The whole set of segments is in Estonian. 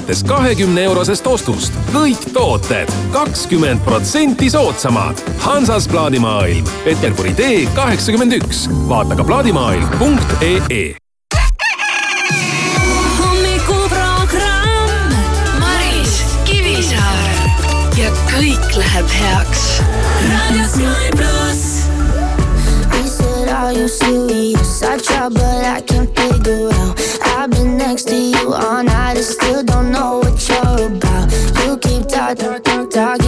alates kahekümne eurosest ostust. kõik tooted kakskümmend protsenti soodsamad. Hansas plaadimaailm, Peterburi tee kaheksakümmend üks. vaata ka plaadimaailm.ee hommikuprogramm Maris Kivisaar ja kõik läheb heaks. raadio Sky pluss. Are you serious? I try, but I can't figure out. I've been next to you all night I still don't know what you're about. You keep talking, talking, but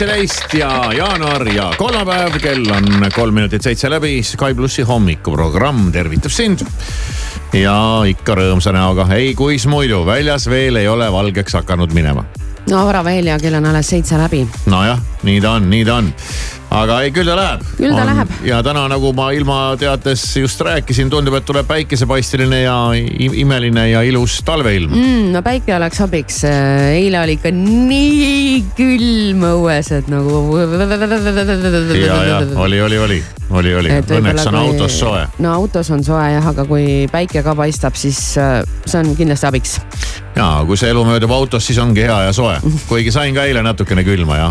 seitseteist ja jaanuar ja kolmapäev, kell on kolm minutit seitse läbi. Sky plussi hommikuprogramm tervitab sind. ja ikka rõõmsa näoga, ei kuis muidu, väljas veel ei ole valgeks hakanud minema. no vara veel ja kell on alles seitse läbi. nojah, nii ta on, nii ta on. Aga ei, küll ta läheb. Küll ta läheb. ja täna, nagu ma ilmateates just rääkisin, tundub, et tuleb päikesepaisteline ja imeline ja ilus talveilm mm.. no päike oleks abiks, eile oli ikka nii külm õues, et nagu. ja, ja oli, oli, oli, oli, oli, õnneks on autos soe. no autos on soe jah, aga kui päike ka paistab, siis äh, see on kindlasti abiks. Ja kui see elu möödub autos, siis ongi hea ja soe. kuigi sain ka eile natukene külma ja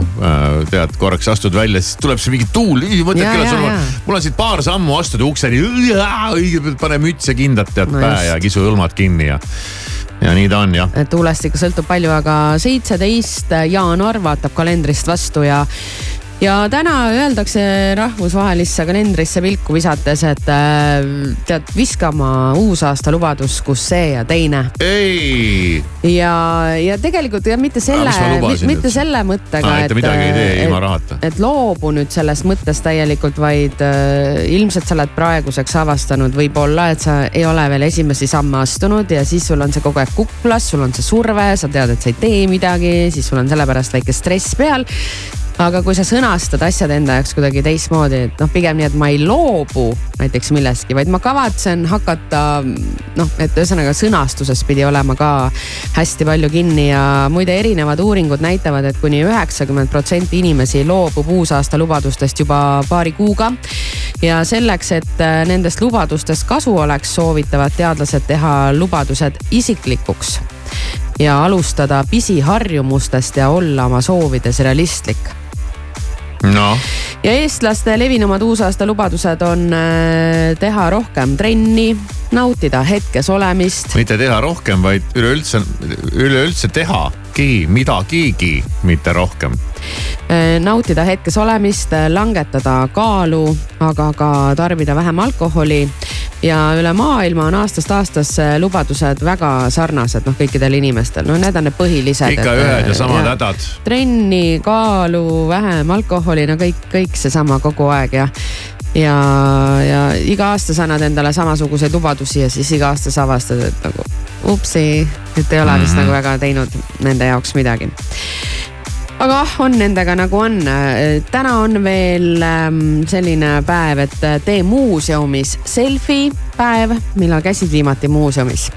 tead, korraks astud välja, siis tuleb see mingi tuul, mõtled küll, et sul on mul on siit paar sammu astuda ukseni, õigepealt pane müts ja kindad tead No pähe ja kisu hõlmad kinni ja, ja nii ta on jah. tuulest ikka sõltub palju, aga seitseteist jaanuar vaatab kalendrist vastu ja ja täna öeldakse rahvusvahelisse kalendrisse pilku visates, et äh, tead, viska oma uusaasta lubadus, kus see ja teine. ei, ja, ja tegelikult ja mitte selle mitte selle mõttega Aa, et et- ilma rahata. et loobu nüüd sellest mõttest täielikult, vaid äh, ilmselt sa oled praeguseks avastanud võib-olla, et sa ei ole veel esimesi samme astunud ja siis sul on see kogu aeg kuklas, sul on see surve, sa tead, et sa ei tee midagi, siis sul on sellepärast väike stress peal aga kui sa sõnastad asjad enda jaoks kuidagi teistmoodi, et noh, pigem nii, et ma ei loobu näiteks millestki, vaid ma kavatsen hakata noh, et ühesõnaga sõnastuses pidi olema ka hästi palju kinni ja muide erinevad uuringud näitavad et, kuni üheksakümmend protsenti inimesi loobub uusaasta lubadustest juba paari kuuga. ja selleks, et äh, nendest lubadustest kasu oleks, soovitavad teadlased teha lubadused isiklikuks ja alustada pisiharjumustest ja olla oma soovides realistlik noh, ja eestlaste levinumad uusaasta lubadused on äh, teha rohkem trenni, nautida hetkes olemist. mitte teha rohkem, vaid üleüldse, üleüldse tehagi midagigi, mitte rohkem. Äh, nautida hetkes olemist, langetada kaalu, aga ka tarbida vähem alkoholi ja üle maailma on aastast aastasse lubadused väga sarnased, noh kõikidel inimestel, no need on need põhilised. ikka et, ühed ja samad hädad. trenni, kaalu, vähem alkoholi, no kõik, kõik seesama kogu aeg ja ja, ja iga aasta sa annad endale samasuguseid lubadusi ja siis iga aasta sa avastad, et nagu upsi, et ei ole vist mm -hmm. nagu väga teinud nende jaoks midagi aga on nendega nagu on. täna on veel ähm, selline päev, et tee muuseumis selfie päev, millal käisid viimati muuseumis?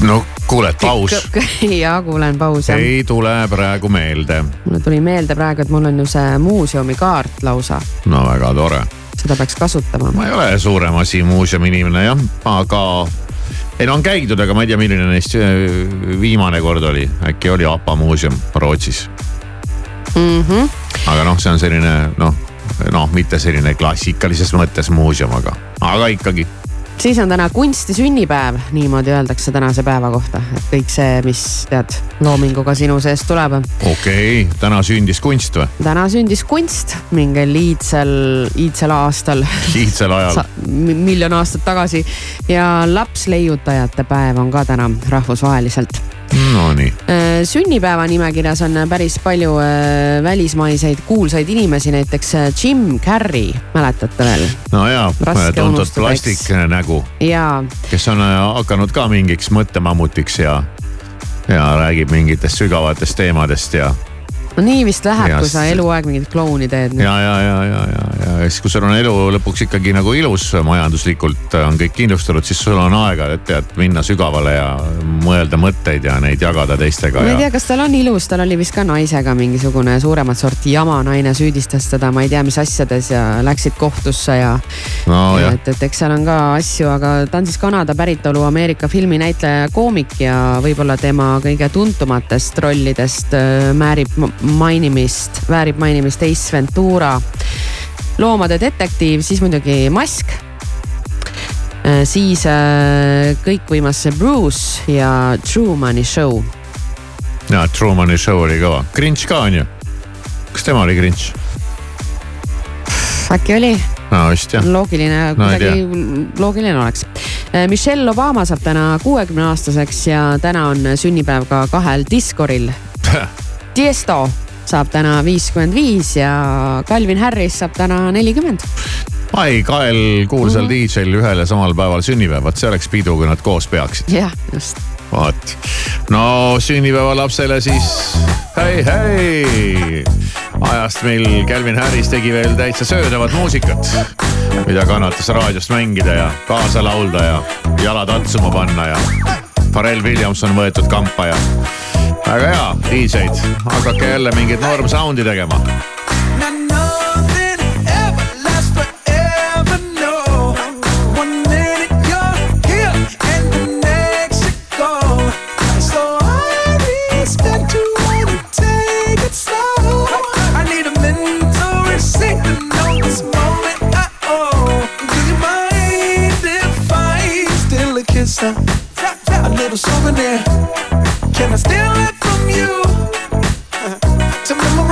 no kuule, paus. ja kuulen paus jah. ei tule praegu meelde. mulle tuli meelde praegu, et mul on ju see muuseumikaart lausa. no väga tore. seda peaks kasutama. ma ei ole suurem asi muuseumi inimene jah, aga ei no on käidud, aga ma ei tea, milline neist äh, viimane kord oli, äkki oli APA muuseum Rootsis mm. -hmm. aga noh, see on selline noh, noh, mitte selline klassikalises mõttes muuseum, aga, aga ikkagi siis on täna kunsti sünnipäev, niimoodi öeldakse tänase päeva kohta, et kõik see, mis tead, loominguga sinu seest tuleb. okei okay., täna sündis kunst või? täna sündis kunst mingil iidsel, iidsel aastal. iidsel ajal miljon aastat tagasi ja lapsleiutajate päev on ka täna rahvusvaheliselt Nonii. Äh, sünnipäeva nimekirjas on päris palju äh, välismaiseid kuulsaid inimesi, näiteks äh, Jim Carrey, mäletate veel? no jaa, tuntud plastiknägu. kes on hakanud ka mingiks mõttemammutiks ja, ja räägib mingitest sügavatest teemadest ja no nii vist läheb, kui sa eluaeg mingit klouni teed. ja, ja, ja, ja, ja, ja siis, kui sul on elu lõpuks ikkagi nagu ilus majanduslikult on kõik kindlustatud, siis sul on aega, et tead minna sügavale ja mõelda mõtteid ja neid jagada teistega. ma ei tea, kas tal on ilus, tal oli vist ka naisega mingisugune suuremat sorti jama, naine süüdistas teda, ma ei tea, mis asjades ja läksid kohtusse ja no,. et, et eks seal on ka asju, aga ta on siis Kanada päritolu Ameerika filminäitleja ja koomik ja võib-olla tema kõige tuntumatest rollidest äh, määrib mainimist, väärib mainimist Ace Ventura. loomade detektiiv, siis muidugi Mask. Äh, siis äh, kõikvõimas Bruce ja Trumani show. ja Trumani show oli kõva, Grinch ka on ju. kas tema oli Grinch? äkki oli? no vist jah. loogiline no,, kuidagi loogiline oleks. Äh, Michelle Obama saab täna kuuekümne aastaseks ja täna on sünnipäev ka kahel diskoril Tiesto saab täna viiskümmend viis ja Calvin Harris saab täna nelikümmend. ai, kahel kuulsal mm -hmm. DJ-l ühel ja samal päeval sünnipäev, vot see oleks pidu, kui nad koos peaksid. jah, just. vot, no sünnipäevalapsele siis hei, hei. ajast, mil Calvin Harris tegi veel täitsa söödavat muusikat, mida kannatas raadiost mängida ja kaasa laulda ja jalad atsuma panna ja Pharrell Williams on võetud kampa ja väga hea, DJ-d, hakake jälle mingit norm sound'i tegema. A little souvenir. Can I steal it from you? To memorize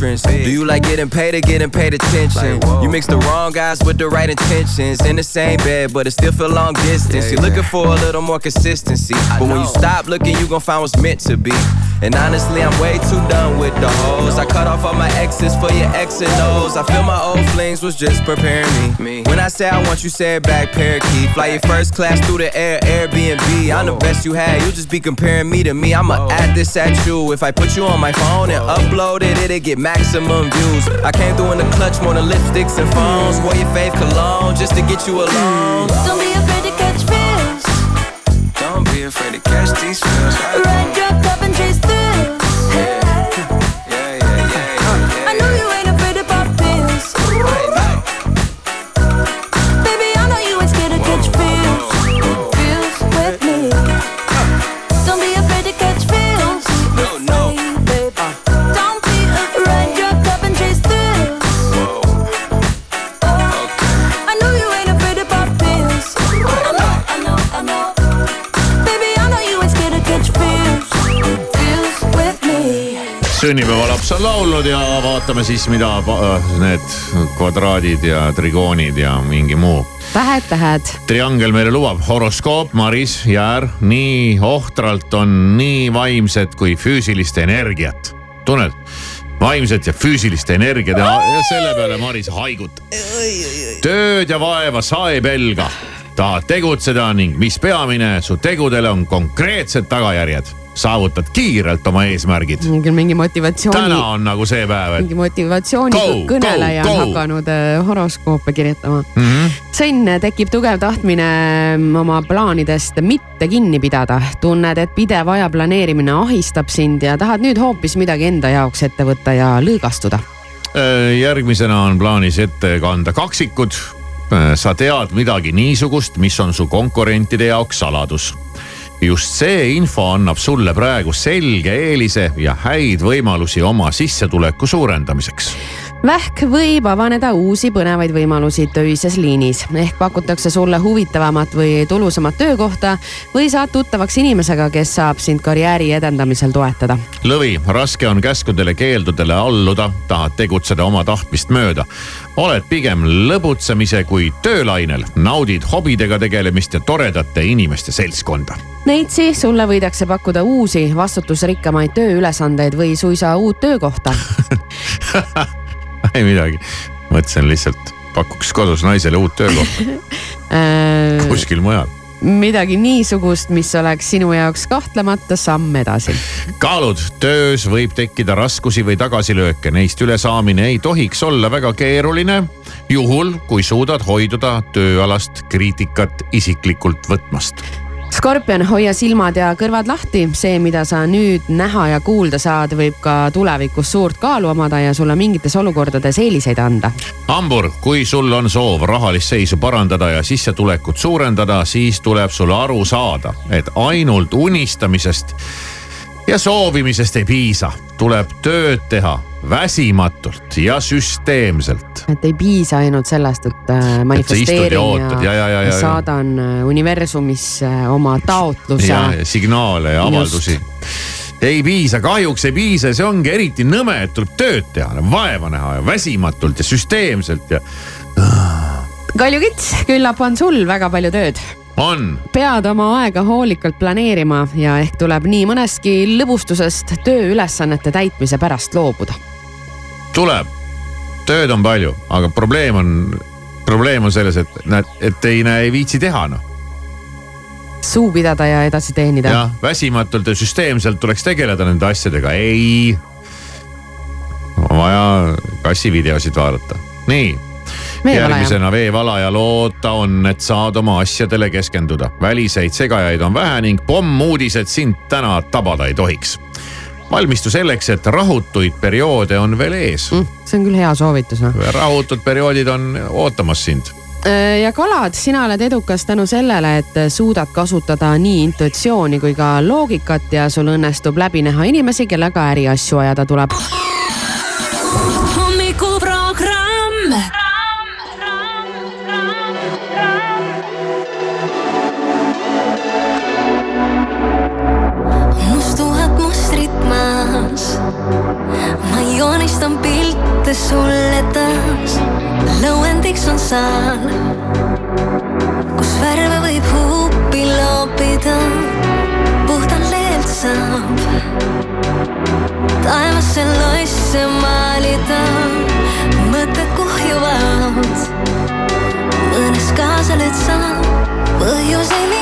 entrance. Do you like getting paid or getting paid attention? You mix the wrong guys with the right intentions. In the same bed, but it still feel long distance. You're looking for a little more consistency. But when you stop looking, you gon' find what's meant to be. And honestly, I'm way too done with the hoes. I cut off all my exes for your X and O's. I feel my old flings was just preparing me. When I say I want you, say it back, parakeet. Fly your first class through the air, Airbnb. I'm the best you had, you just be comparing me to me. I'ma add this at you. If I put you on my phone and upload it, it'll get maximum views. I came through in the clutch more than lipsticks and phones. Wore your fave cologne just to get you alone. Don't be afraid to catch feels. Don't be afraid to catch these feels. Ride your cup and chase sünnipäevalaps on laulnud ja vaatame siis, mida need kvadraadid ja trigoonid ja mingi muu tähed, tähed. triangel meile lubab. horoskoop, Maris Jäär, nii ohtralt on nii vaimset kui füüsilist energiat. tunned? vaimset ja füüsilist energiat ja, ja selle peale Maris haigutab. tööd ja vaeva sa ei pelga. tahad tegutseda ning mis peamine, su tegudele on konkreetsed tagajärjed. Saavutad kiirelt oma eesmärgid. küll mingi motivatsiooni täna on nagu see päev, et mingi motivatsiooniga Go, kõneleja go, on go. hakanud äh, horoskoope kirjutama mm. -hmm. sõnn, tekib tugev tahtmine mm, oma plaanidest mitte kinni pidada. tunned, et pidev aja planeerimine ahistab sind ja tahad nüüd hoopis midagi enda jaoks ette võtta ja lõõgastuda. Äh, järgmisena on plaanis ette kanda kaksikud. sa tead midagi niisugust, mis on su konkurentide jaoks saladus. Just see info annab sulle praegu selge eelise ja häid võimalusi oma sissetuleku suurendamiseks. Vähk võib avaneda uusi põnevaid võimalusi töises liinis ehk pakutakse sulle huvitavamat või tulusamat töökohta või saad tuttavaks inimesega, kes saab sind karjääri edendamisel toetada lõvi, raske on käskudele-keeldudele alluda, tahad tegutseda oma tahtmist mööda. oled pigem lõbutsemise kui töölainel, naudid hobidega tegelemist ja toredate inimeste seltskonda Neitsi, sulle võidakse pakkuda uusi vastutusrikkamaid tööülesandeid või suisa uut töökohta. ei midagi, mõtlesin lihtsalt pakuks kodus naisele uut töökohta kuskil mujal. midagi niisugust, mis oleks sinu jaoks kahtlemata samm edasi. kaalud, töös võib tekkida raskusi või tagasilööke, neist ülesaamine ei tohiks olla väga keeruline. juhul, kui suudad hoiduda tööalast kriitikat isiklikult võtmast. skorpion, hoia silmad ja kõrvad lahti, see, mida sa nüüd näha ja kuulda saad, võib ka tulevikus suurt kaalu omada ja sulle mingites olukordades eeliseid anda. hambur, kui sul on soov rahalist seisu parandada ja sissetulekut suurendada, siis tuleb sul aru saada, et ainult unistamisest ja soovimisest ei piisa, tuleb tööd teha väsimatult ja süsteemselt. et ei piisa ainult sellest, et äh, manifesteerin ootad, ja, ja, ja, ja. saadan äh, universumisse oma taotluse signaale ja avaldusi. ei piisa, kahjuks ei piisa, see ongi eriti nõme, et tuleb tööd teha, vaeva näha ja väsimatult ja süsteemselt ja kaljukits, küllap on sul väga palju tööd on pead oma aega hoolikalt planeerima ja ehk tuleb nii mõnestki lõbustusest tööülesannete täitmise pärast loobuda. tuleb, tööd on palju, aga probleem on, probleem on selles, et näed, et ei näe, ei viitsi teha noh. suu pidada ja edasi teenida. jah, väsimatult ja süsteemselt tuleks tegeleda nende asjadega, ei. on vaja kassivideosid vaadata, nii järgmisena veevalaja loota on, et saad oma asjadele keskenduda. väliseid segajaid on vähe ning pommuudised sind täna tabada ei tohiks. Valmistu selleks, et rahutuid perioode on veel ees mm.. see on küll hea soovitus noh. rahutud perioodid on ootamas sind Äh, ja kalad, sina oled edukas tänu sellele, et suudad kasutada nii intuitsiooni kui ka loogikat ja sul õnnestub läbi näha inimesi, kellega äriasju ajada tuleb. saal, kus värve võib huupi loopida. puhtalt leelt saab taevasse loisse maalida. mõtted kuhjuvad, mõnes kaasa lööd sa põhjuseid,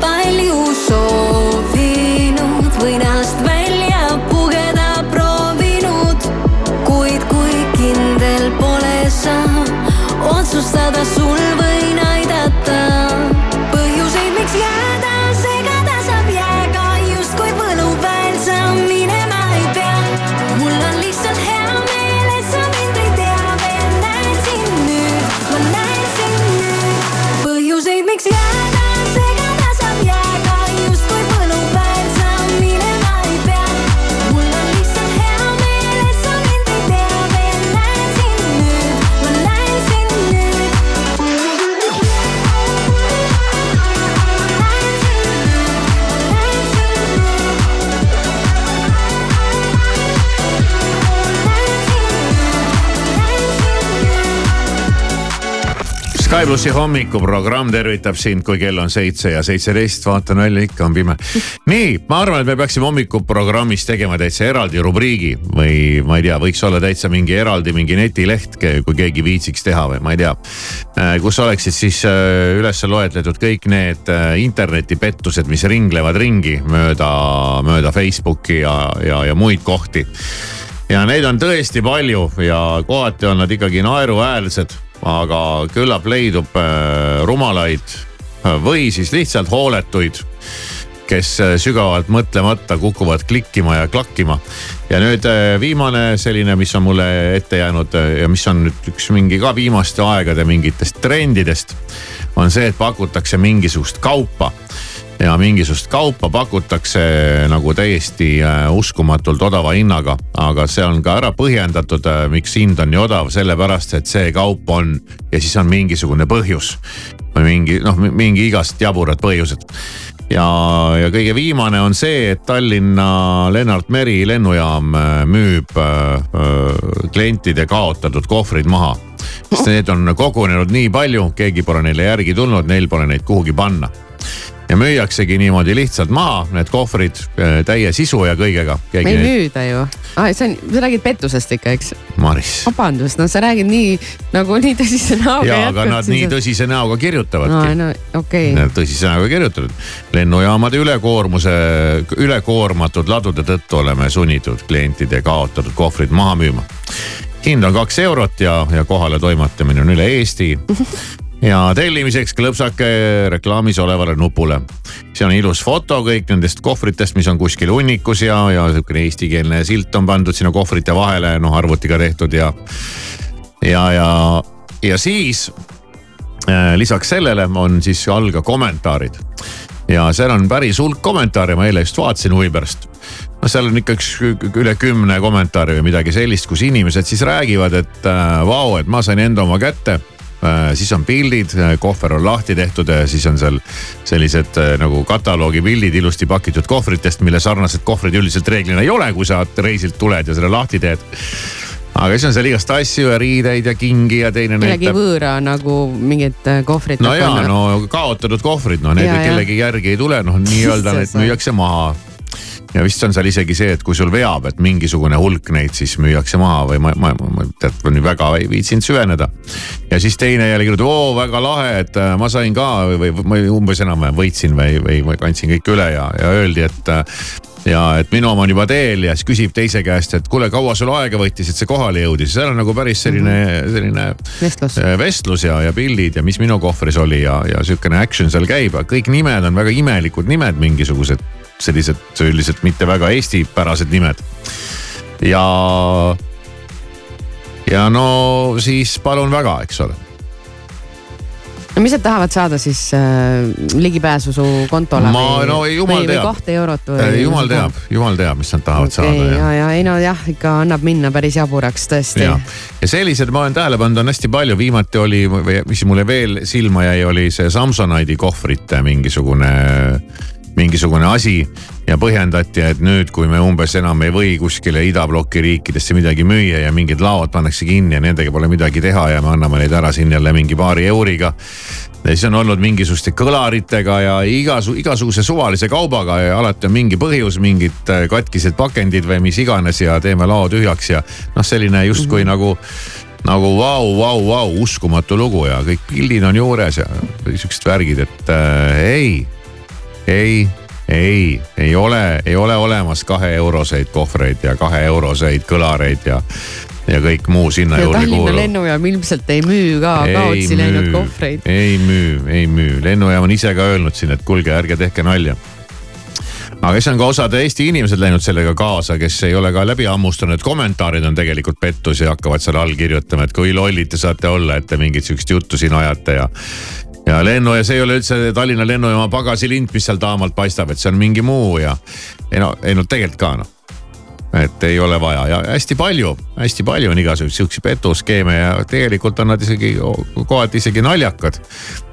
palju soovinud Sky plussi hommikuprogramm tervitab sind, kui kell on seitse ja seitseteist, vaatan välja, ikka on pime. nii, ma arvan, et me peaksime hommikuprogrammis tegema täitsa eraldi rubriigi või ma ei tea, võiks olla täitsa mingi eraldi mingi netileht, kui keegi viitsiks teha või ma ei tea. kus oleksid siis äh, üles loetletud kõik need äh, internetipettused, mis ringlevad ringi mööda, mööda Facebooki ja, ja, ja muid kohti ja neid on tõesti palju ja kohati on nad ikkagi naeruväärsed, aga küllap leidub äh, rumalaid äh, või siis lihtsalt hooletuid, kes äh, sügavalt mõtlemata kukuvad klikkima ja klakkima. ja nüüd viimane selline, mis on mulle ette jäänud ja mis on nüüd üks mingi ka viimaste aegade mingitest trendidest, on see, et pakutakse mingisugust kaupa ja mingisugust kaupa pakutakse nagu täiesti äh, uskumatult odava hinnaga, aga see on ka ära põhjendatud, miks hind on nii odav, sellepärast et see kaup on ja siis on mingisugune põhjus. Või mingi noh, mingi igast jaburad põhjused. Ja, ja kõige viimane on see, et Tallinna Lennart Meri lennujaam äh, müüb äh, äh, klientide kaotatud kohvrid maha. sest need on kogunenud nii palju, keegi pole neile järgi tulnud, neil pole neid kuhugi panna ja müüaksegi niimoodi lihtsalt maha, need kohvrid äh, täie sisu ja kõigega. ei müüda ju ah,, see on, sa räägid pettusest ikka, eks? Maris. vabandust, no sa räägid nii nagu nii tõsise näoga. ja, aga nad nii tõsise näoga kirjutavadki no, no okei okay.. tõsise näoga kirjutatud. lennujaamade ülekoormuse, ülekoormatud ladude tõttu oleme sunnitud klientide kaotatud kohvrid maha müüma. hind on kaks eurot ja, ja kohale toimetamine on üle Eesti ja tellimiseks klõpsake reklaamis olevale nupule. see on ilus foto kõik nendest kohvritest, mis on kuskil hunnikus ja, ja sihukene eestikeelne silt on pandud sinna kohvrite vahele, noh arvutiga tehtud ja, ja, ja, ja siis äh, lisaks sellele on siis all ka kommentaarid ja seal on päris hulk kommentaare, ma eile just vaatasin huvi pärast. no seal on ikka üks üle kümne kommentaari või midagi sellist, kus inimesed siis räägivad, et äh, vau, et ma sain enda oma kätte siis on pildid, kohver on lahti tehtud ja siis on seal sellised nagu kataloogi pildid ilusti pakitud kohvritest, mille sarnased kohvrid üldiselt reeglina ei ole, kui sa reisilt tuled ja selle lahti teed aga siis on seal igast asju ja riideid ja kingi ja teine kellegi näitab. võõra nagu mingit kohvrit. no ja, no kaotatud kohvrid, no need ja, kellegi ja. järgi ei tule, noh nii-öelda need müüakse maha ja vist on seal isegi see, et kui sul veab, et mingisugune hulk neid siis müüakse maha või ma, ma, ma tead, ma nüüd väga ei viitsinud süveneda. ja siis teine jälle kirjutab, oo väga lahe, et äh, ma sain ka või, või ma umbes enam-vähem võitsin või, või kandsin kõik üle ja, ja öeldi, et äh, ja et minu oma on juba teel ja siis küsib teise käest, et kuule, kaua sul aega võttis, et see kohale jõudis. seal on nagu päris selline, mhm. selline vestlus, äh, vestlus ja, ja pildid ja mis minu kohvris oli ja, ja sihukene action seal käib, aga kõik nimed on väga imelikud nimed mingisugused sellised üldiselt mitte väga eestipärased nimed. ja, ja no siis palun väga, eks ole no mis nad tahavad saada siis äh, ligipääsu su kontole? ma, no jumal või, teab. või kahte eurot või? jumal teab, jumal teab, mis nad tahavad okay, saada. ja, ja ei no jah, ikka annab minna päris jaburaks tõesti. ja, ja sellised ma olen tähele pannud, on hästi palju, viimati oli, mis mulle veel silma jäi, oli see Samsonite'i kohvrite mingisugune mingisugune asi ja põhjendati, et nüüd, kui me umbes enam ei või kuskile idabloki riikidesse midagi müüa ja mingid laod pannakse kinni ja nendega pole midagi teha ja me anname neid ära siin jälle mingi paari euriga. ja siis on olnud mingisuguste kõlaritega ja igasu, igasuguse suvalise kaubaga ja alati on mingi põhjus, mingid äh, katkised pakendid või mis iganes ja teeme lao tühjaks ja noh, selline justkui mm -hmm. nagu nagu vau, vau, vau, uskumatu lugu ja kõik pildid on juures ja siuksed värgid, et äh, ei ei, ei, ei ole, ei ole olemas kaheeuroseid kohvreid ja kaheeuroseid kõlareid ja ja kõik muu sinna ja juurde kuulub. Tallinna lennujaam ilmselt ei müü ka kaotsi läinud kohvreid. ei müü, ei müü, lennujaam on ise ka öelnud siin, et kuulge, ärge tehke nalja aga siis on ka osad Eesti inimesed läinud sellega kaasa, kes ei ole ka läbi hammustanud, kommentaarid on tegelikult pettus ja hakkavad seal all kirjutama, et kui lollid te saate olla, et te mingit sihukest juttu siin ajate ja ja lennu ja see ei ole üldse Tallinna lennujaama pagasilind, mis seal taamalt paistab, et see on mingi muu ja ei no, ei no tegelikult ka noh et ei ole vaja ja hästi palju, hästi palju on igasuguseid siukseid petuskeeme ja tegelikult on nad isegi kohati isegi naljakad.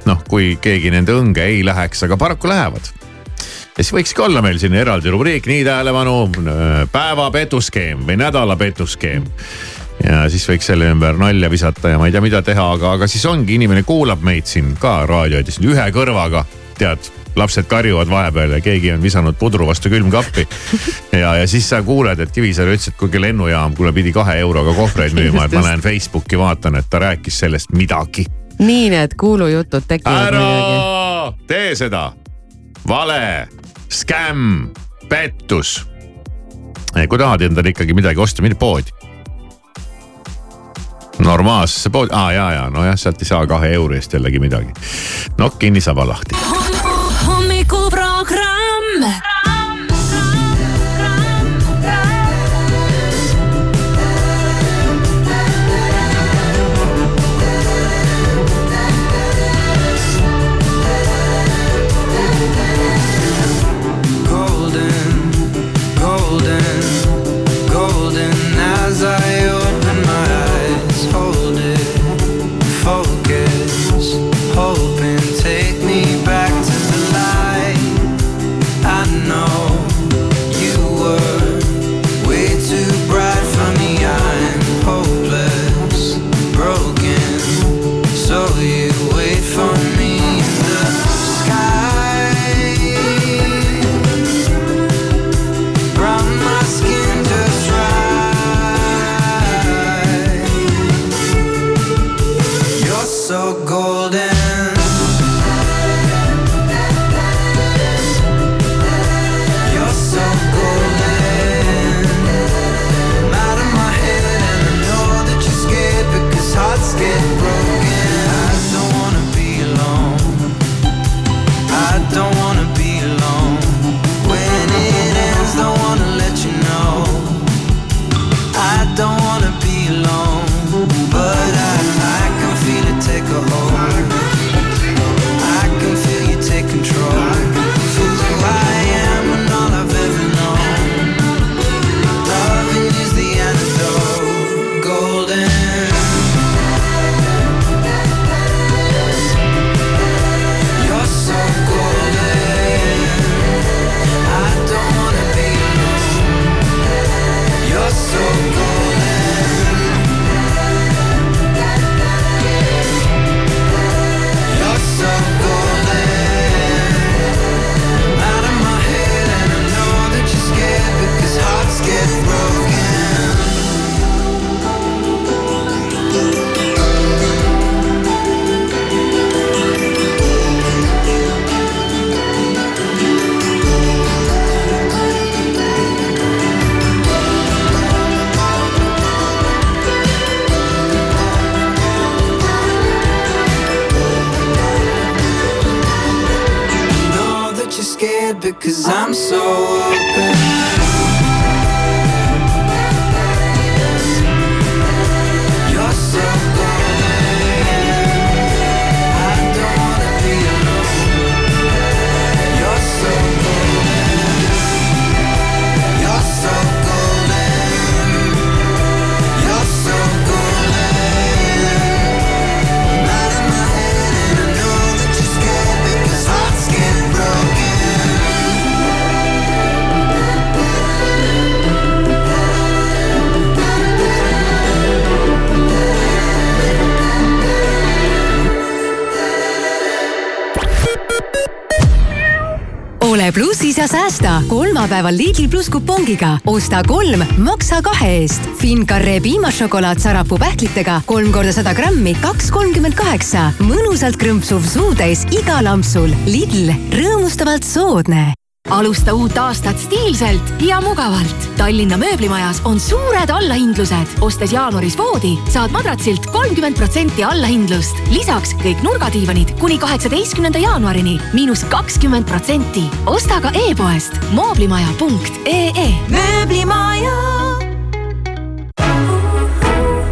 noh, kui keegi nende õnge ei läheks, aga paraku lähevad. ja siis võikski olla meil siin eraldi rubriik, nii tähelepanu, päeva petuskeem või nädala petuskeem ja siis võiks selle ümber nalja visata ja ma ei tea, mida teha, aga, aga siis ongi, inimene kuulab meid siin ka raadioides ühe kõrvaga, tead lapsed karjuvad vahepeal ja keegi on visanud pudru vastu külmkappi. ja, ja siis sa kuuled, et Kivisaar ütles, et kuulge lennujaam, kuule pidi kahe euroga kohvreid müüma, et ma lähen Facebooki vaatan, et ta rääkis sellest midagi. nii need kuulujutud tekivad ära muidugi. tee seda, vale, skämm, pettus. kui tahad endale ikkagi midagi osta, mine poodi normaalsesse poodi, aa ja, ja nojah, sealt ei saa kahe euro eest jällegi midagi. nokk kinni, saba lahti. Kolmapäeval Lidl pluss kupongiga. osta kolm, maksa kahe eest. Fincarre piimašokolaad sarapuu pähklitega kolm korda sada grammi, kaks kolmkümmend kaheksa. mõnusalt krõmpsuv suutäis igal ampsul. Lidl, rõõmustavalt soodne alusta uut aastat stiilselt ja mugavalt. Tallinna mööblimajas on suured allahindlused. ostes jaanuaris voodi, saad madratsilt kolmkümmend protsenti allahindlust. lisaks kõik nurgadiivanid kuni kaheksateistkümnenda jaanuarini miinus kakskümmend protsenti. osta ka e-poest mooblimaja.ee. mööblimaja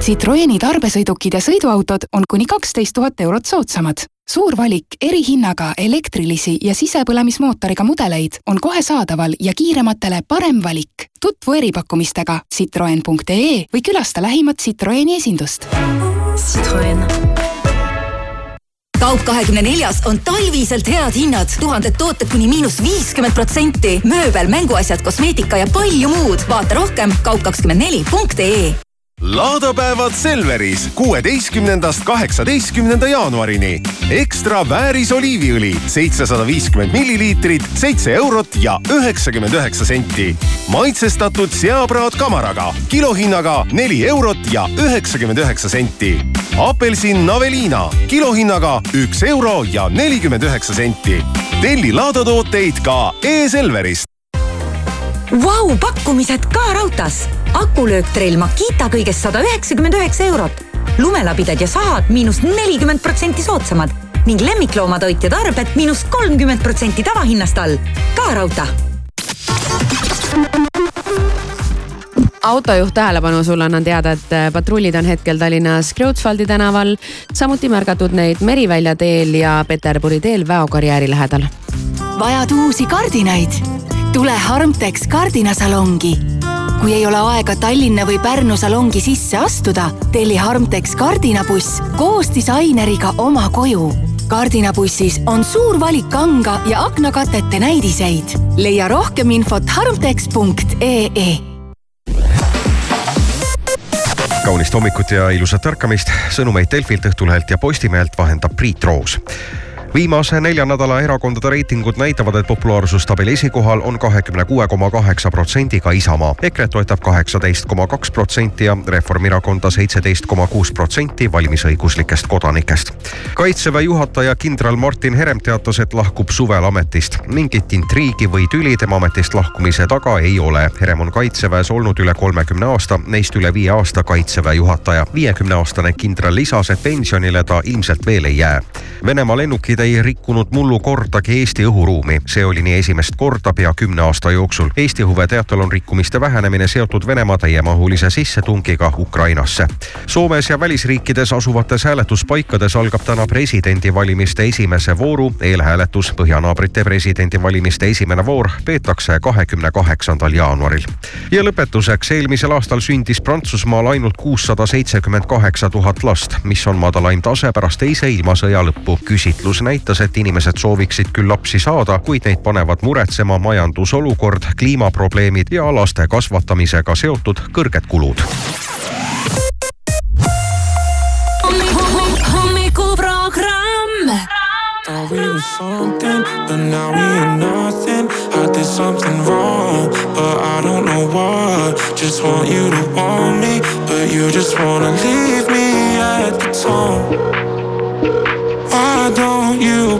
Citroeni tarbesõidukid ja sõiduautod on kuni kaksteist tuhat eurot soodsamad. Suur valik erihinnaga elektrilisi ja sisepõlemismootoriga mudeleid on kohe saadaval ja kiirematele parem valik. tutvu eripakkumistega citroen.ee või külasta lähimat Citroeni esindust. Citroen kaup kahekümne neljas on talviselt head hinnad, tuhanded tooted kuni miinus viiskümmend protsenti, mööbel, mänguasjad, kosmeetika ja palju muud. vaata rohkem kaup24.ee laadapäevad Selveris kuueteistkümnendast kaheksateistkümnenda jaanuarini. ekstra vääris oliiviõli seitsesada viiskümmend milliliitrit, seitse eurot ja üheksakümmend üheksa senti. maitsestatud seapraad kamaraga kilohinnaga neli eurot ja üheksakümmend üheksa senti. apelsin Navelina kilohinnaga üks euro ja nelikümmend üheksa senti. telli laadatooteid ka e-Selverist. Vau, pakkumised ka raudtees. akulööktrell Makita kõigest sada üheksakümmend üheksa eurot. lumelapidad ja sahad miinus nelikümmend protsenti soodsamad ning lemmikloomatoit ja tarbed miinus kolmkümmend protsenti tavahinnast all. ka raudtee autojuht tähelepanu, sulle annan teada, et äh, patrullid on hetkel Tallinnas Kreutzwaldi tänaval, samuti märgatud neid Merivälja teel ja Peterburi teel väokarjääri lähedal. vajad uusi kardinaid? Tule Harmtex kardinasalongi. kui ei ole aega Tallinna või Pärnu salongi sisse astuda, telli Harmtex kardinabuss koos disaineriga oma koju. kardinabussis on suur valik kanga ja aknakatete näidiseid. leia rohkem infot harmtex.ee kaunist hommikut ja ilusat ärkamist. sõnumeid Delfilt, Õhtulehelt ja Postimehelt vahendab Priit Roos viimase nelja nädala erakondade reitingud näitavad, et populaarsustabeli esikohal on kahekümne kuue koma kaheksa protsendiga Isamaa. EKRE toetab kaheksateist koma kaks protsenti ja Reformierakonda seitseteist koma kuus protsenti valimisõiguslikest kodanikest. kaitseväe juhataja kindral Martin Herem teatas, et lahkub suvel ametist. mingit intriigi või tüli tema ametist lahkumise taga ei ole. Herem on kaitseväes olnud üle kolmekümne aasta, neist üle viie aasta kaitseväe juhataja. viiekümne aastane kindral lisas, et pensionile ta ilmselt veel ei jää. Venemaa lennukid ei rikkunud mullu kordagi Eesti õhuruumi. see oli nii esimest korda pea kümne aasta jooksul. Eesti Huve teatel on rikkumiste vähenemine seotud Venemaa täiemahulise sissetungiga Ukrainasse. Soomes ja välisriikides asuvates hääletuspaikades algab täna presidendivalimiste esimese vooru eelhääletus. Põhjanaabrite presidendivalimiste esimene voor peetakse kahekümne kaheksandal jaanuaril. ja lõpetuseks, eelmisel aastal sündis Prantsusmaal ainult kuussada seitsekümmend kaheksa tuhat last, mis on madalaim tase pärast teise ilmasõja lõppu. küsitlus näitas, et inimesed sooviksid küll lapsi saada, kuid neid panevad muretsema majandusolukord, kliimaprobleemid ja laste kasvatamisega seotud kõrged kulud. Thought we were something, but now we ain't nothing. I did something wrong, but I don't know what. Just want you to want me, but you just wanna leave me at the tone.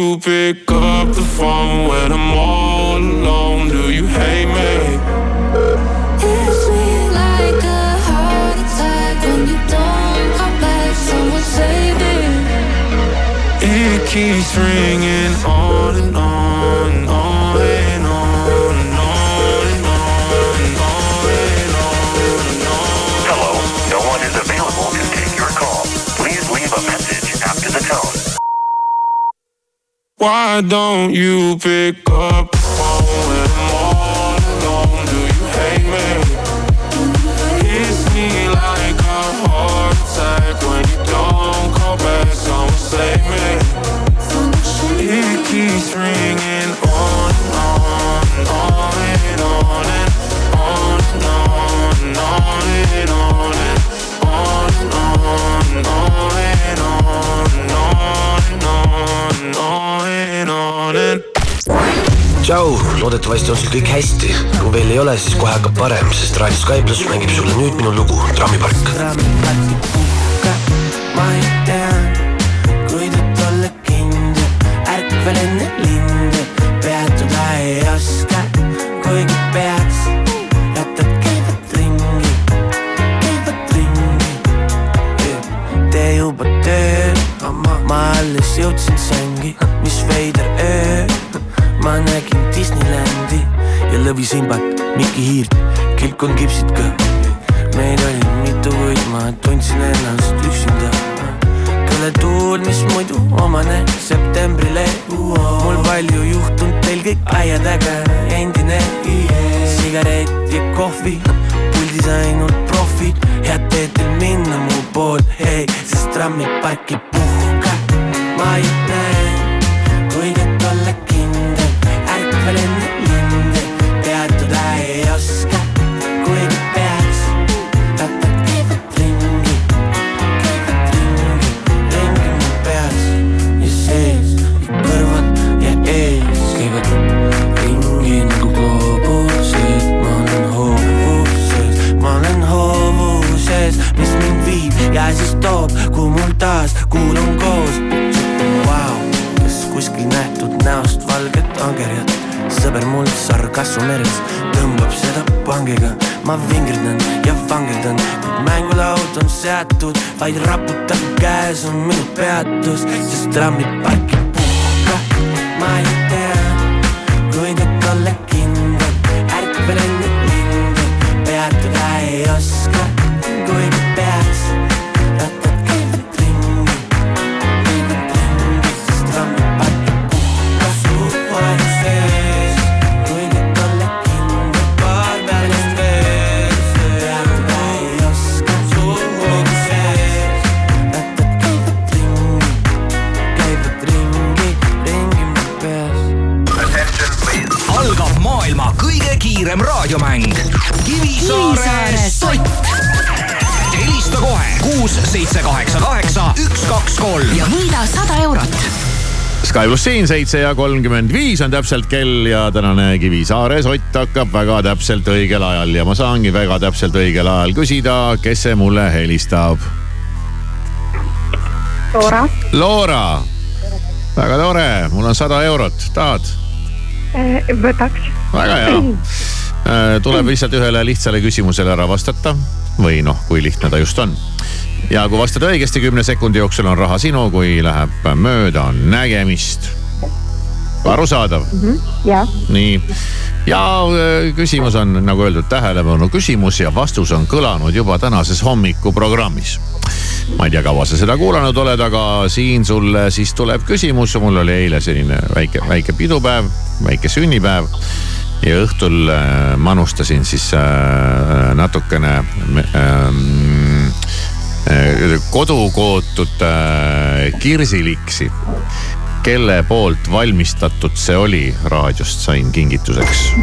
You pick up the phone when I'm all alone? Do you hate me? Hits me like a heart attack when you don't come back. Someone save me. It keeps ringing on and on Why don't you pick up the phone when I'm all alone? Do you hate me? Me like a heart attack when you don't call back. Someone save me. tšau, loodetavasti on sul kõik hästi. kui veel ei ole, siis kohe hakkab parem, sest Raadio Sky pluss mängib sulle nüüd minu lugu Trammipark. ma ei tea, kuidas olla kindel, ärkvel enne linde, peatuda ei oska, kuigi peaks, rattad käivad ringi, käivad ringi. tee juba tööl, ma alles jõudsin sängi, mis veider öö, Disneylandi ja lõvisimbat, Mikki Hiirt, kilpkonn kipsid ka meid oli mitu, kuid ma tundsin ennast üksinda. kõle tuul, mis muidu omane septembrile. mul palju juhtunud, teil kõik aiad äge, endine. sigaret ja kohvi, puldis ainult profid, head teed teil minna mu pool, hei, sest trammipark ei puhka. ma ei näe, taas kuulun koos. Vau, kas kuskil nähtud näost valget angerjat, sõber mul sarkassu meres tõmbab seda pangiga, ma vingerdan ja vangerdan, kuid mängulaud on seatud, vaid raputab käes on minu peatus, sest trammipark ei puhka, ma ei Sky pluss siin seitse ja kolmkümmend viis on täpselt kell ja tänane Kivisaare sott hakkab väga täpselt õigel ajal ja ma saangi väga täpselt õigel ajal küsida, kes see mulle helistab. Loora. Loora, väga tore, mul on sada eurot, tahad? võtaks. väga hea. tuleb lihtsalt ühele lihtsale küsimusele ära vastata või noh, kui lihtne ta just on. Ja kui vastad õigesti kümne sekundi jooksul on raha sinu, kui läheb mööda, on nägemist. arusaadav? jah. nii, ja öö, küsimus on nagu öeldud tähelepanu küsimus ja vastus on kõlanud juba tänases hommikuprogrammis ma ei tea, kaua sa seda kuulanud oled, aga siin sulle siis tuleb küsimus, mul oli eile selline väike, väike pidupäev, väike sünnipäev. ja õhtul äh, manustasin siis äh, natukene äh, kodukootud äh, kirsiliksi. kelle poolt valmistatud see oli, raadiost sain kingituseks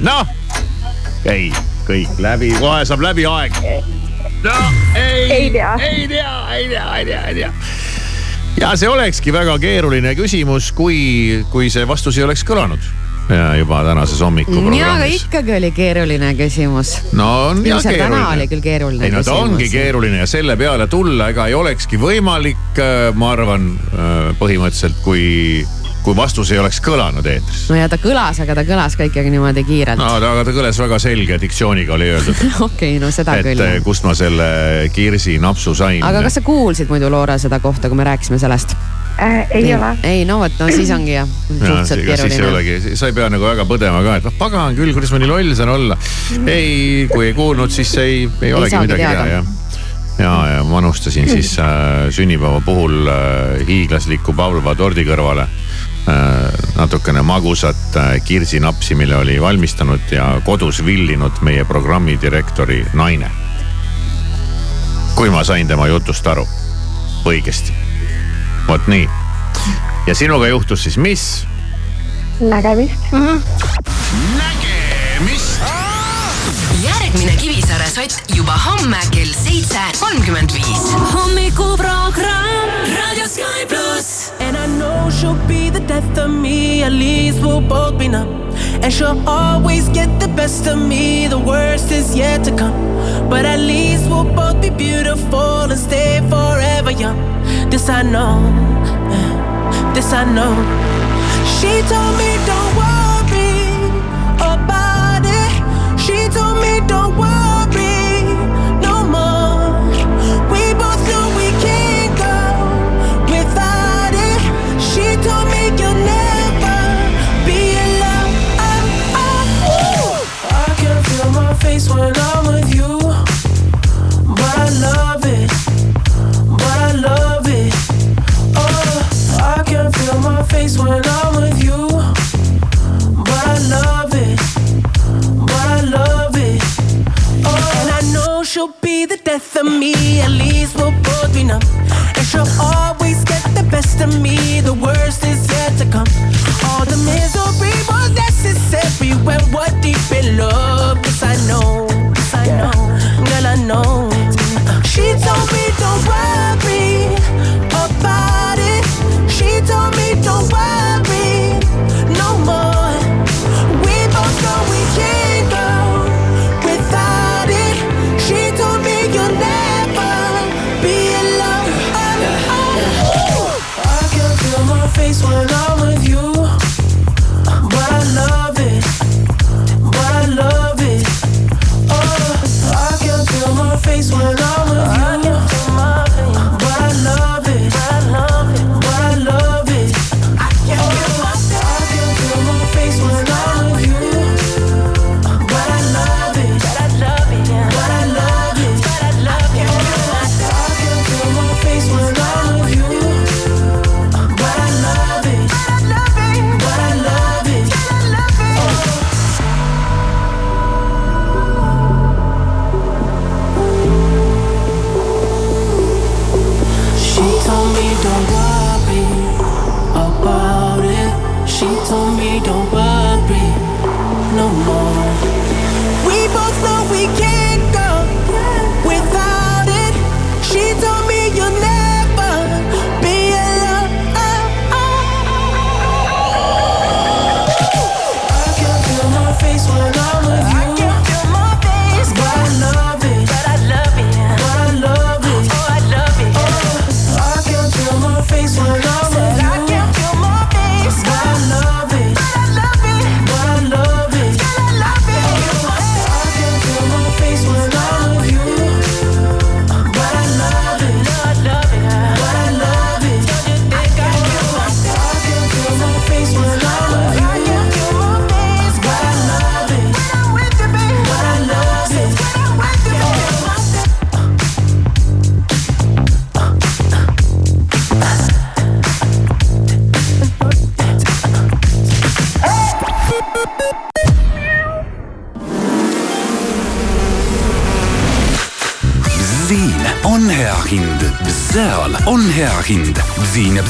noh, ei, kõik läbi, kohe saab läbi aeg. no ei, Ei tea. ei tea, ei tea, ei tea, ei tea. ja see olekski väga keeruline küsimus, kui, kui see vastus ei oleks kõlanud ja juba tänases ja, aga hommikuprogrammis. ikkagi oli keeruline küsimus. no on jah see täna keeruline. oli küll keeruline ei no ta küsimus. ongi keeruline ja selle peale tulla ega ei olekski võimalik, ma arvan põhimõtteliselt, kui, kui vastus ei oleks kõlanud eetris. no ja ta kõlas, aga ta kõlas ka ikkagi niimoodi kiirelt no aga ta kõlas väga selge diktsiooniga oli öeldud okei, no seda et küll. eh, kust ma selle Kirsi napsu sain. aga kas sa kuulsid muidu Loora seda kohta, kui me rääkisime sellest äh,? ei ole. ei no vot, no siis ongi jah, Ja, suhteliselt ega siis ei keeruline. olegi, sa ei pea nagu väga põdema ka, et noh pagan küll, kuidas ma nii loll saan olla. ei, kui ei kuulnud, siis ei, ei olegi midagi teada. teha jah. ja, ja manustasin siis äh, sünnipäeva puhul äh, hiiglasliku Pavlova tordi kõrvale äh, natukene magusat äh, kirsinapsi, mille oli valmistanud ja kodus villinud meie programmidirektori naine. kui ma sain tema jutust aru õigesti. Vot nii. ja sinuga juhtus siis mis? nägemist. nägemist. järgmine Kivisaare sott juba homme kell seitse kolmkümmend viis. hommikuprogramm Raadio Sky pluss. And I know she'll be the death of me, at least we'll both be numb. And she'll always get the best of me, the worst is yet to come. But at least we'll both be beautiful and stay forever young. This I know, mm, this I know. She told me don't worry about it. She told me don't worry death of me. At least we'll both be numb. And she'll always get the best of me. The worst is yet to come. All the misery was necessary when we're deep in love. Yes, I know. Yes, I know. Girl, I know. She told me don't worry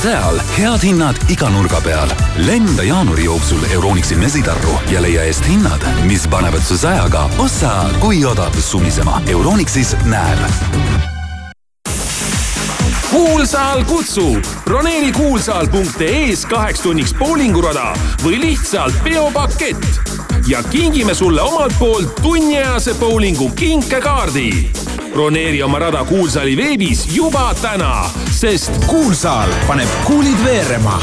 seal head hinnad iga nurga peal. lenda jaanuari jooksul Euronixi mesitarru ja leia eest hinnad, mis panevad su sajaga ossa kui odav sumisema. Euronixis näeb kuulsaal kutsub. broneeri kuulsaal.ee-s kaheks tunniks poolingurada või lihtsalt peopakett ja kingime sulle omalt poolt tunniajase bowlingu kinkekaardi. Broneeri oma rada Kuulsaali veebis juba täna, sest Kuulsaal paneb kuulid veerema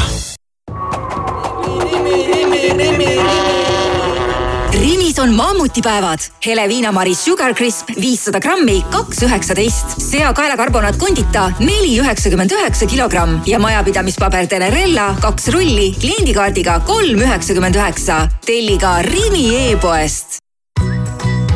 Rimis on mammutipäevad. hele viinamari Sugar Crisp viissada grammi, kaks üheksateist. sea kaelakarbonaat kondita neli üheksakümmend üheksa kilogramm ja majapidamispaber Telerella kaks rulli kliendikaardiga kolm üheksakümmend üheksa. telli ka Rimi e-poest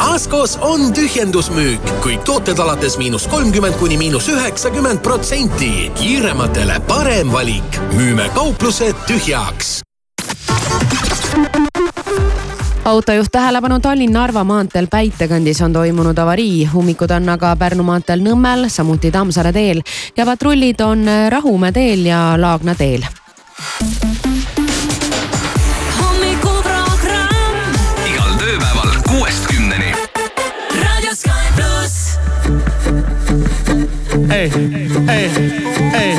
Askos on tühjendusmüük, kõik tooted alates miinus kolmkümmend kuni miinus üheksakümmend protsenti. kiirematele parem valik. müüme kauplused tühjaks. autojuht tähelepanu Tallinn-Narva maanteel Päitekandis on toimunud avarii, ummikud on aga Pärnu maanteel Nõmmel, samuti Tammsaare teel ja patrullid on Rahumäe teel ja Laagna teel. ei, ei, ei,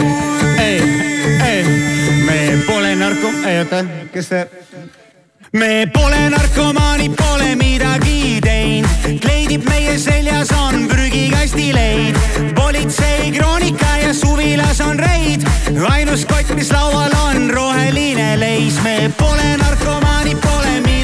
ei, ei, me pole narko, oota, kes see? me pole narkomaanid, pole midagi teinud, kleidib meie seljas on prügikasti leid. politsei kroonika ja suvilas on reid, ainus kott, mis laual on roheline leis, me pole narkomaanid, pole midagi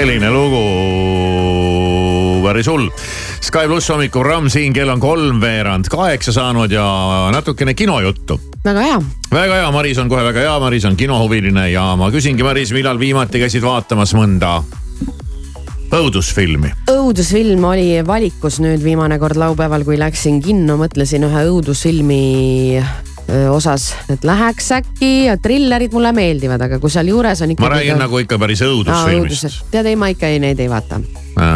selline lugu päris hull. Sky pluss hommikuprogramm siin, kell on kolmveerand kaheksa saanud ja natukene kinojuttu. väga hea. väga hea, Maris on kohe väga hea, Maris on kinohuviline ja ma küsingi, Maris, millal viimati käisid vaatamas mõnda õudusfilmi. õudusfilm oli valikus nüüd viimane kord laupäeval, kui läksin kinno, mõtlesin ühe õudusfilmi osas, et läheks äkki ja trillerid mulle meeldivad, aga kui sealjuures on ikkagi. ma räägin nagu ikka päris õudusfilmist. tead, ei ma ikka ei, neid ei vaata.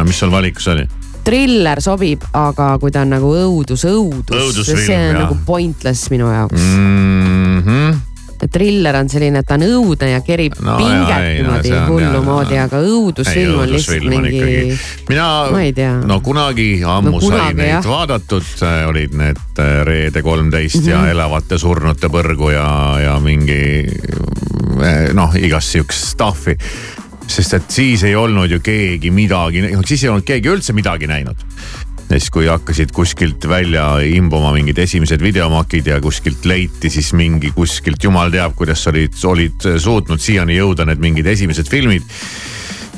mis sul valikus oli? triller sobib, aga kui ta on nagu õudus, õudus, see on jah. nagu pointless minu jaoks mm. -hmm. Triller on selline, et ta on õudne ja kerib No no, pinget no niimoodi on hullu moodi, aga õudusfilm on lihtsalt mingi. mina no kunagi ammu No no, sai kunagi, neid jah. vaadatud, olid need äh, Reede kolmteist mm -hmm. ja Mhm. Elavate surnute põrgu ja, ja mingi äh, noh, igast sihukest stuff'i. sest et siis ei olnud ju keegi midagi, siis ei olnud keegi üldse midagi näinud ja siis, kui hakkasid kuskilt välja imbuma mingid esimesed videomakid ja kuskilt leiti siis mingi kuskilt, jumal teab, kuidas olid, olid suutnud siiani jõuda need mingid esimesed filmid.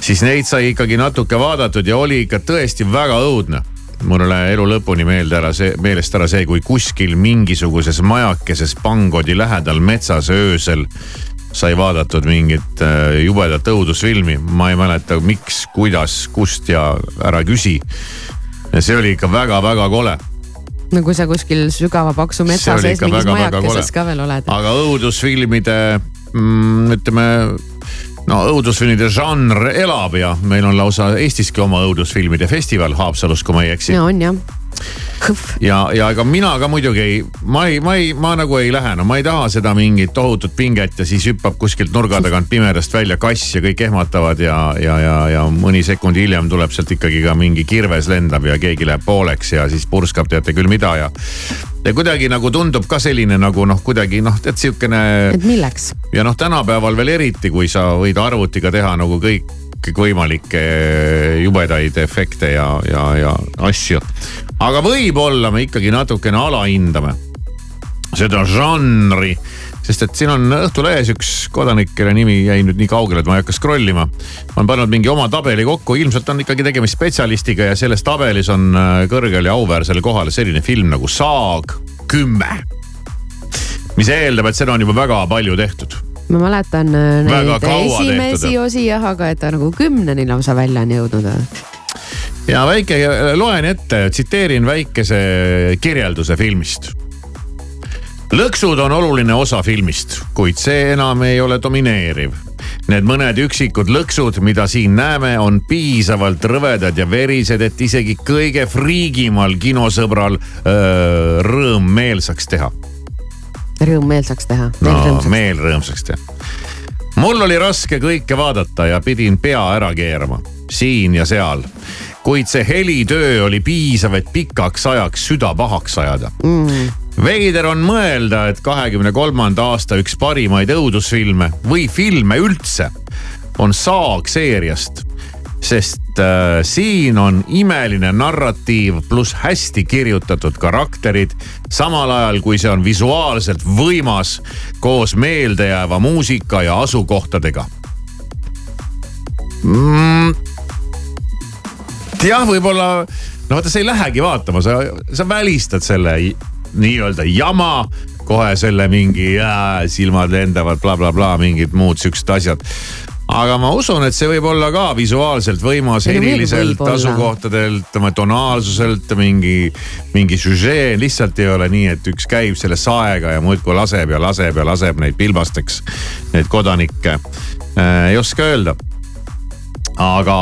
siis neid sai ikkagi natuke vaadatud ja oli ikka tõesti väga õudne mulle elu lõpuni meelde ära see, meelest ära see, kui kuskil mingisuguses majakeses Pangodi lähedal metsas öösel sai vaadatud mingit äh, jubedat õudusfilmi, ma ei mäleta, miks, kuidas, kust ja ära küsi. Ja see oli ikka väga-väga kole no kui sa kuskil sügava paksu metsa sees mingis väga-väga majakeses ka veel oled. aga õudusfilmide mm,, ütleme no õudusfilmide žanr elab ja meil on lausa Eestiski oma õudusfilmide festival Haapsalus, kui ma ei eksi ja on jah. ja, ja ega mina ka muidugi ei, ma ei, ma ei, ma nagu ei lähe, no ma ei taha seda mingit tohutut pinget ja siis hüppab kuskilt nurga tagant pimedast välja kass ja kõik ehmatavad ja, ja, ja, ja mõni sekund hiljem tuleb sealt ikkagi ka mingi kirves lendab ja keegi läheb pooleks ja siis purskab teate küll mida ja. ja kuidagi nagu tundub ka selline nagu noh, kuidagi noh, tead sihukene et milleks? ja noh, tänapäeval veel eriti, kui sa võid arvutiga teha nagu kõik kõikvõimalikke jubedaid efekte ja, ja, ja asju. Aga võib-olla me ikkagi natukene alahindame seda žanri, sest et siin on Õhtulehes üks kodanik, kelle nimi jäi nüüd nii kaugele, et ma ei hakka scroll ima. on pannud mingi oma tabeli kokku, ilmselt on ikkagi tegemist spetsialistiga ja selles tabelis on äh, kõrgel ja auväärsel kohal selline film nagu Saag kümme. mis eeldab, et seda on juba väga palju tehtud ma mäletan äh, neid esimesi tehtud. osi jah, aga et ta nagu kümneni lausa välja on jõudnud. Ja väike, loen ette, tsiteerin väikese kirjelduse filmist. lõksud on oluline osa filmist, kuid see enam ei ole domineeriv. Need mõned üksikud lõksud, mida siin näeme, on piisavalt rõvedad ja verised, et isegi kõige friigimal kinosõbral öö, rõõm meelsaks teha. rõõm meelsaks teha. no meel rõõmsaks teha. mul oli raske kõike vaadata ja pidin pea ära keerama siin ja seal. Kuid see helitöö oli piisav, et pikaks ajaks süda pahaks ajada mm.. veider on mõelda, et kahekümne kolmanda aasta üks parimaid õudusfilme või filme üldse on Saag seeriast. sest äh, siin on imeline narratiiv pluss hästi kirjutatud karakterid, samal ajal kui see on visuaalselt võimas koos meeldejääva muusika ja asukohtadega mm,. jah, võib-olla, no vaata, sa ei lähegi vaatama, sa, sa välistad selle nii-öelda jama, kohe selle mingi jää, silmad lendavad bla,, blablabla, mingid muud siuksed asjad aga ma usun, et see võib olla ka visuaalselt võimas, heliliselt, asukohtadelt, tonaalsuselt mingi, mingi süžee, lihtsalt ei ole nii, et üks käib selle saega ja muudkui laseb ja laseb ja laseb neid pilbasteks, neid kodanikke äh,. ei oska öelda. aga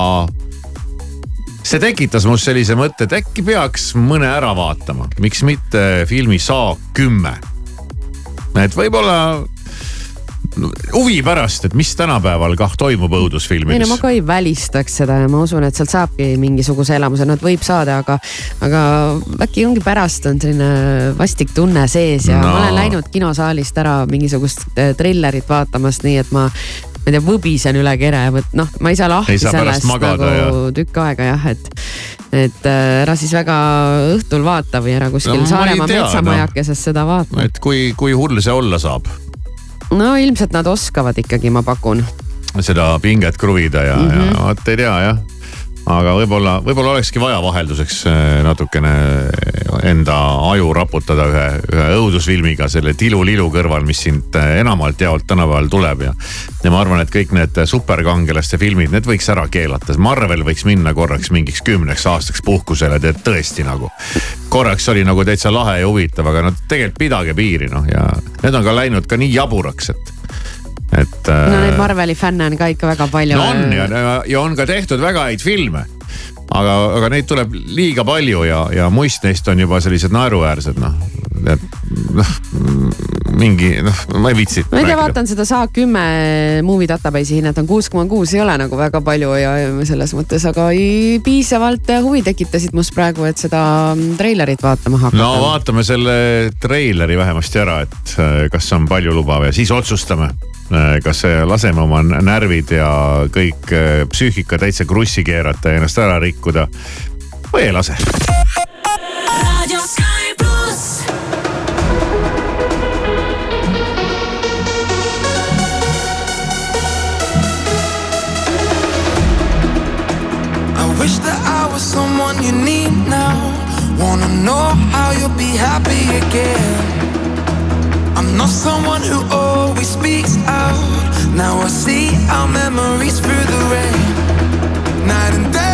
see tekitas must sellise mõtte, et äkki peaks mõne ära vaatama, miks mitte filmi Saag kümme. et võib-olla huvi pärast, et mis tänapäeval kah toimub ei no õudusfilmides ma. ka ei välistaks seda ja ma usun, et sealt saabki mingisuguse elamuse, no et võib saada, aga, aga äkki ongi pärast on selline vastik tunne sees ja no. Ma olen läinud kinosaalist ära mingisugust äh, trillerit vaatamas, nii et ma ma ei tea, võbisen üle kere, vot noh, ma ei saa lahti Ei saa sellest magada, nagu tükk aega jah, et, et äh, ära siis väga õhtul vaata või ära kuskil No no, Saaremaa metsamajakeses seda vaata. et kui, kui hull see olla saab, no ilmselt nad oskavad ikkagi, ma pakun. seda pinget kruvida ja mm, -hmm. Mhm. ja vot ei tea jah. Aga võib-olla, võib-olla olekski vaja vahelduseks äh, natukene enda aju raputada ühe, ühe õudusfilmiga selle tilulilu kõrval, mis sind äh, enamalt jaolt tänapäeval tuleb ja. ja ma arvan, et kõik need superkangelaste filmid, need võiks ära keelata. Marvel võiks minna korraks mingiks kümneks aastaks puhkusele, tead tõesti nagu. korraks oli nagu täitsa lahe ja huvitav, aga no tegelikult pidage piiri noh ja need on ka läinud ka nii jaburaks, et et. no neid Marveli fänne on ka ikka väga palju. on ja, ja on ka tehtud väga häid filme. Aga, aga neid tuleb liiga palju ja, ja muist neist on juba sellised naeruväärsed noh. et noh mingi noh, ma ei viitsi. ma ei tea, vaatan seda Saag kümme movie database'i hinnat on kuus koma kuus, ei ole nagu väga palju ja selles mõttes, aga ei, piisavalt huvi tekitasid must praegu, et seda treilerit vaatama hakata. no vaatame selle treileri vähemasti ära, et kas on paljulubav ja siis otsustame Äh, kas laseme oma närvid ja kõik äh, psüühika täitsa krussi keerata ja ennast ära rikkuda või ei lase? raadio Sky pluss. I wish that I was someone you need now. Wanna know how you'll be happy again. I'm not someone who always speaks out. Now I see our memories through the rain, night and day.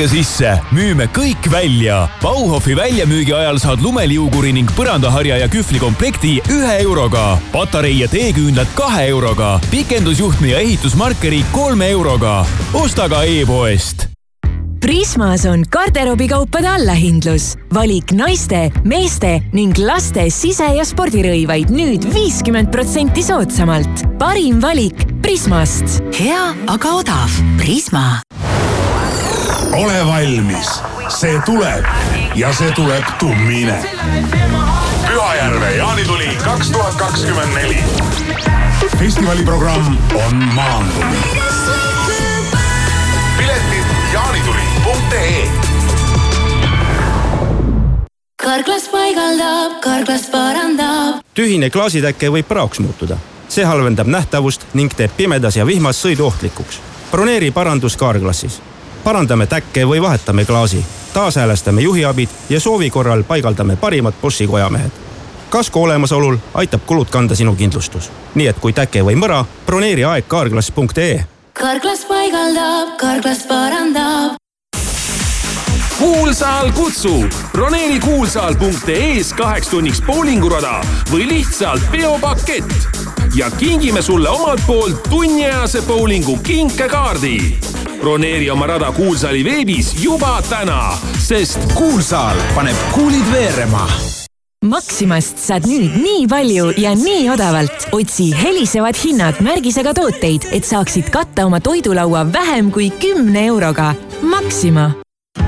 hinge sisse, müüme kõik välja. Bauhofi väljamüügi ajal saad lumeliuguri ning põrandaharja ja kühvli komplekti ühe euroga. patarei ja teeküünlad kahe euroga. pikendusjuhtme ja ehitusmarkeri kolme euroga. osta ka e-poest Prismas on garderoobikaupade allahindlus. valik naiste, meeste ning laste sise- ja spordirõivaid nüüd viiskümmend protsenti soodsamalt. parim valik Prismast. hea, aga odav. Prisma. Ole valmis, see tuleb ja see tuleb tummine. Pühajärve jaanituli kaks tuhat kakskümmend neli. festivali programm on maandunud. piletid jaanituli.ee karklas paigaldab, karklas parandab. tühine klaasitäke võib praoks muutuda. see halvendab nähtavust ning teeb pimedas ja vihmas sõidu ohtlikuks. broneeri parandus Carglassis. Parandame täkke või vahetame klaasi, taashäälestame juhiabid ja soovi korral paigaldame parimad Boschi kojamehed kasko olemasolul aitab kulud kanda sinu kindlustus. nii et kui täke või mõra, broneeri aeg carglass.ee. karklas paigaldab, karklas parandab. kuulsaal kutsub broneeri kuulsaal.ee-s kaheks tunniks poolingurada või lihtsalt peopakett ja kingime sulle omalt poolt tunniajase bowlingu kinkekaardi. Broneeri oma rada Kuulsaali veebis juba täna, sest kuulsaal paneb kuulid veerema Maximast saad nüüd nii palju ja nii odavalt. otsi helisevad hinnad märgisega tooteid, et saaksid katta oma toidulaua vähem kui kümne euroga. Maxima.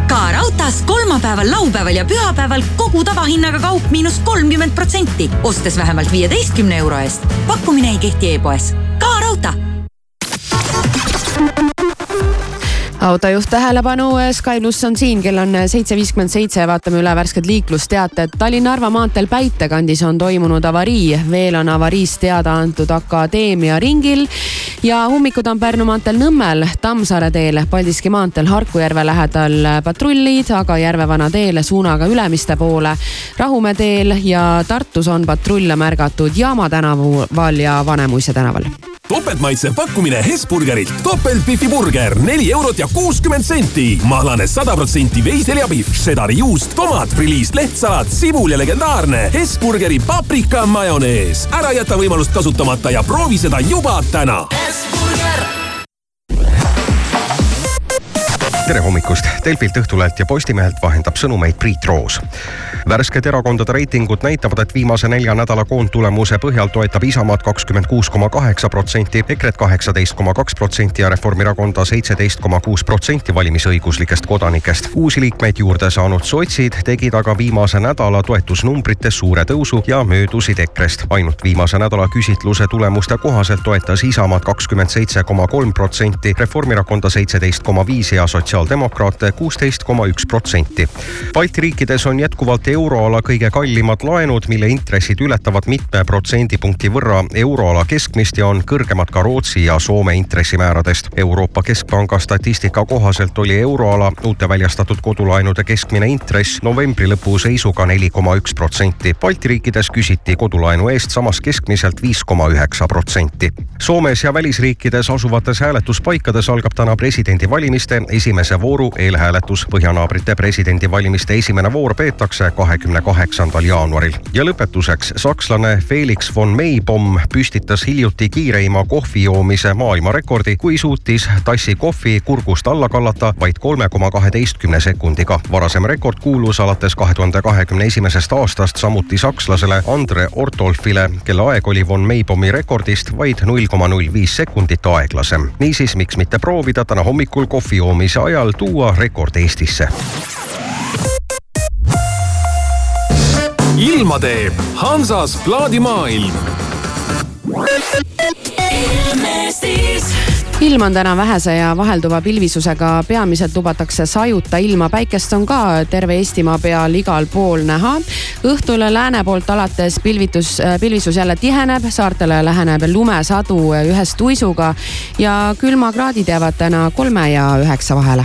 ka raudtees kolmapäeval, laupäeval ja pühapäeval kogu tavahinnaga kaup miinus kolmkümmend protsenti, ostes vähemalt viieteistkümne euro eest. pakkumine ei kehti e-poes. ka raudtee autojuht tähelepanu, Sky pluss on siin, kell on seitse viiskümmend seitse, vaatame üle värsked liiklusteated. Tallinna-Narva maanteel Päitekandis on toimunud avarii, veel on avariist teada antud Akadeemia ringil ja ummikud on Pärnu maanteel Nõmmel, Tammsaare teel, Paldiski maanteel Harkujärve lähedal patrullid, aga Järvevana teel suunaga Ülemiste poole. Rahumäe teel ja Tartus on patrulle märgatud Jaama tänaval ja Vanemuise tänaval topeltmaitsev pakkumine Hesburgerilt. topeltbifi burger, neli eurot ja kuuskümmend senti. mahlane sada protsenti veiseljapihv, šedari juust, tomat, friliis, lehtsalat, sibul ja legendaarne Hesburgeri paprika majonees. ära jäta võimalust kasutamata ja proovi seda juba täna. Tere hommikust, Delfilt, Õhtulehelt ja Postimehelt vahendab sõnumeid Priit Roos. värsked erakondade reitingud näitavad, et viimase nelja nädala koondtulemuse põhjal toetab Isamaad kakskümmend kuus koma kaheksa protsenti, EKRE-t kaheksateist koma kaks protsenti ja Reformierakonda seitseteist koma kuus protsenti valimisõiguslikest kodanikest. uusi liikmeid juurde saanud sotsid tegid aga viimase nädala toetusnumbrites suure tõusu ja möödusid EKRE-st. ainult viimase nädala küsitluse tulemuste kohaselt toetas Isamaad kakskümmend seitse koma kolm protsenti, Reformierakonda seitseteist koma viis ja sotsiaaldemokraate kuusteist koma üks protsenti. Balti riikides on jätkuvalt euroala kõige kallimad laenud, mille intressid ületavad mitme protsendipunkti võrra euroala keskmist ja on kõrgemad ka Rootsi ja Soome intressimääradest. Euroopa Keskpanga statistika kohaselt oli euroala uute väljastatud kodulaenude keskmine intress novembri lõpu seisuga neli koma üks protsenti. Balti riikides küsiti kodulaenu eest samas keskmiselt viis koma üheksa protsenti. Soomes ja välisriikides asuvates hääletuspaikades algab täna presidendivalimiste esimese vooru eelhääletus. Põhjanaabrite presidendivalimiste esimene voor peetakse kahekümne kaheksandal jaanuaril. ja lõpetuseks sakslane Felix von Meibomm püstitas hiljuti kiireima kohvi joomise maailmarekordi, kui suutis tassi kohvi kurgust alla kallata vaid kolme koma kaheteistkümne sekundiga. varasem rekord kuulus alates kahe tuhande kahekümne esimesest aastast samuti sakslasele Andre Ortolfile, kelle aeg oli von Meibommi rekordist vaid null koma null viis sekundit aeglasem. niisiis, miks mitte proovida täna hommikul kohvi joomise ajal tuua rekord Eestisse. ilma teeb Hansas plaadimaailm. Ilm on täna vähese ja vahelduva pilvisusega, peamiselt lubatakse sajuta ilma, päikest on ka terve Eestimaa peal igal pool näha. õhtul lääne poolt alates pilvitus, pilvisus jälle tiheneb, saartele läheneb lumesadu ühes tuisuga ja külmakraadid jäävad täna kolme ja üheksa vahele.